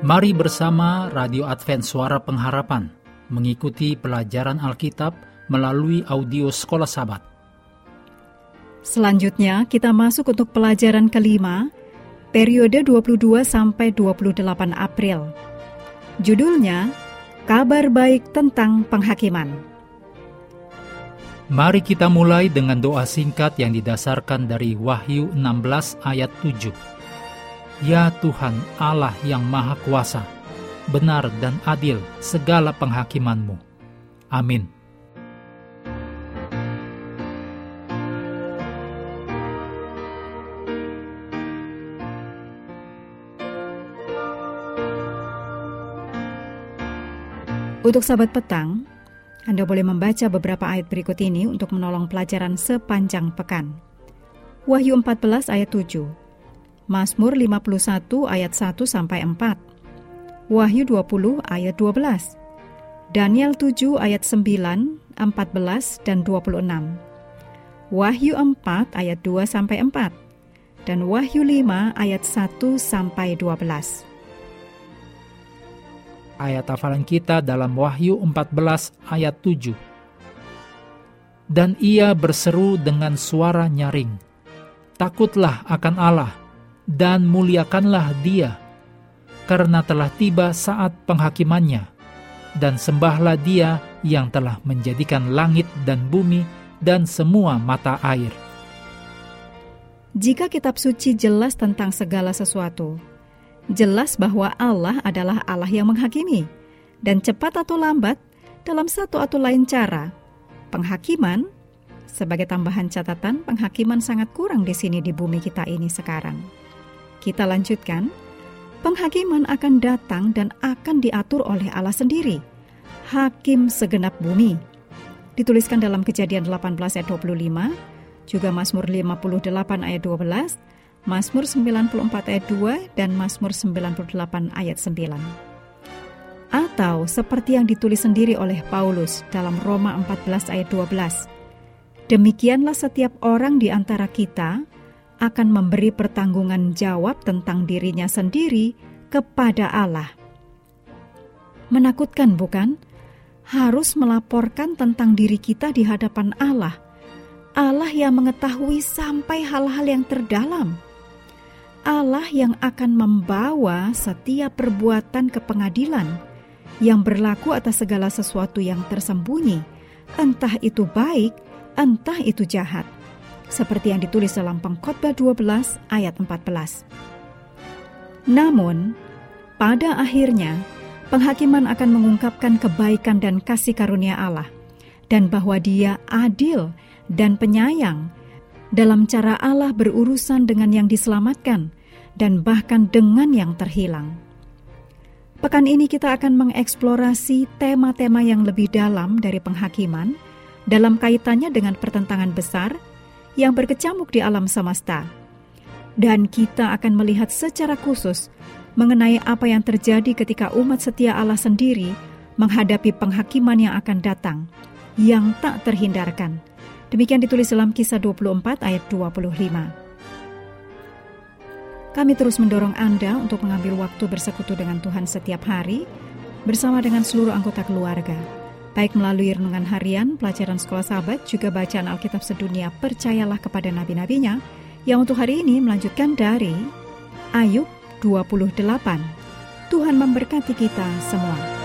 Mari bersama Radio Advent Suara Pengharapan mengikuti pelajaran Alkitab melalui audio Sekolah Sabat. Selanjutnya kita masuk untuk pelajaran kelima, periode 22 sampai 28 April. Judulnya Kabar Baik tentang Penghakiman. Mari kita mulai dengan doa singkat yang didasarkan dari Wahyu 16 ayat 7. Ya Tuhan Allah yang Maha Kuasa, benar dan adil segala penghakimanmu. Amin. Untuk sahabat petang, Anda boleh membaca beberapa ayat berikut ini untuk menolong pelajaran sepanjang pekan. Wahyu 14 ayat 7. Mazmur 51 ayat 1 sampai 4. Wahyu 20 ayat 12. Daniel 7 ayat 9, 14 dan 26. Wahyu 4 ayat 2 sampai 4 dan Wahyu 5 ayat 1 sampai 12. Ayat hafalan kita dalam Wahyu 14 ayat 7. Dan ia berseru dengan suara nyaring, Takutlah akan Allah, dan muliakanlah dia, karena telah tiba saat penghakimannya, dan sembahlah dia yang telah menjadikan langit dan bumi dan semua mata air. Jika kitab suci jelas tentang segala sesuatu, jelas bahwa Allah adalah Allah yang menghakimi, dan cepat atau lambat, dalam satu atau lain cara, penghakiman sebagai tambahan catatan, penghakiman sangat kurang di sini di bumi kita ini sekarang. Kita lanjutkan. Penghakiman akan datang dan akan diatur oleh Allah sendiri. Hakim segenap bumi. Dituliskan dalam Kejadian 18 ayat 25, juga Mazmur 58 ayat 12, Mazmur 94 ayat 2 dan Mazmur 98 ayat 9. Atau seperti yang ditulis sendiri oleh Paulus dalam Roma 14 ayat 12. Demikianlah setiap orang di antara kita akan memberi pertanggungan jawab tentang dirinya sendiri kepada Allah. Menakutkan, bukan? Harus melaporkan tentang diri kita di hadapan Allah. Allah yang mengetahui sampai hal-hal yang terdalam. Allah yang akan membawa setiap perbuatan ke pengadilan yang berlaku atas segala sesuatu yang tersembunyi, entah itu baik, entah itu jahat seperti yang ditulis dalam Pengkhotbah 12 ayat 14. Namun, pada akhirnya penghakiman akan mengungkapkan kebaikan dan kasih karunia Allah dan bahwa Dia adil dan penyayang dalam cara Allah berurusan dengan yang diselamatkan dan bahkan dengan yang terhilang. Pekan ini kita akan mengeksplorasi tema-tema yang lebih dalam dari penghakiman dalam kaitannya dengan pertentangan besar yang berkecamuk di alam semesta. Dan kita akan melihat secara khusus mengenai apa yang terjadi ketika umat setia Allah sendiri menghadapi penghakiman yang akan datang, yang tak terhindarkan. Demikian ditulis dalam kisah 24 ayat 25. Kami terus mendorong Anda untuk mengambil waktu bersekutu dengan Tuhan setiap hari bersama dengan seluruh anggota keluarga baik melalui renungan harian, pelajaran sekolah sahabat, juga bacaan Alkitab sedunia, percayalah kepada nabi-nabinya, yang untuk hari ini melanjutkan dari Ayub 28. Tuhan memberkati kita semua.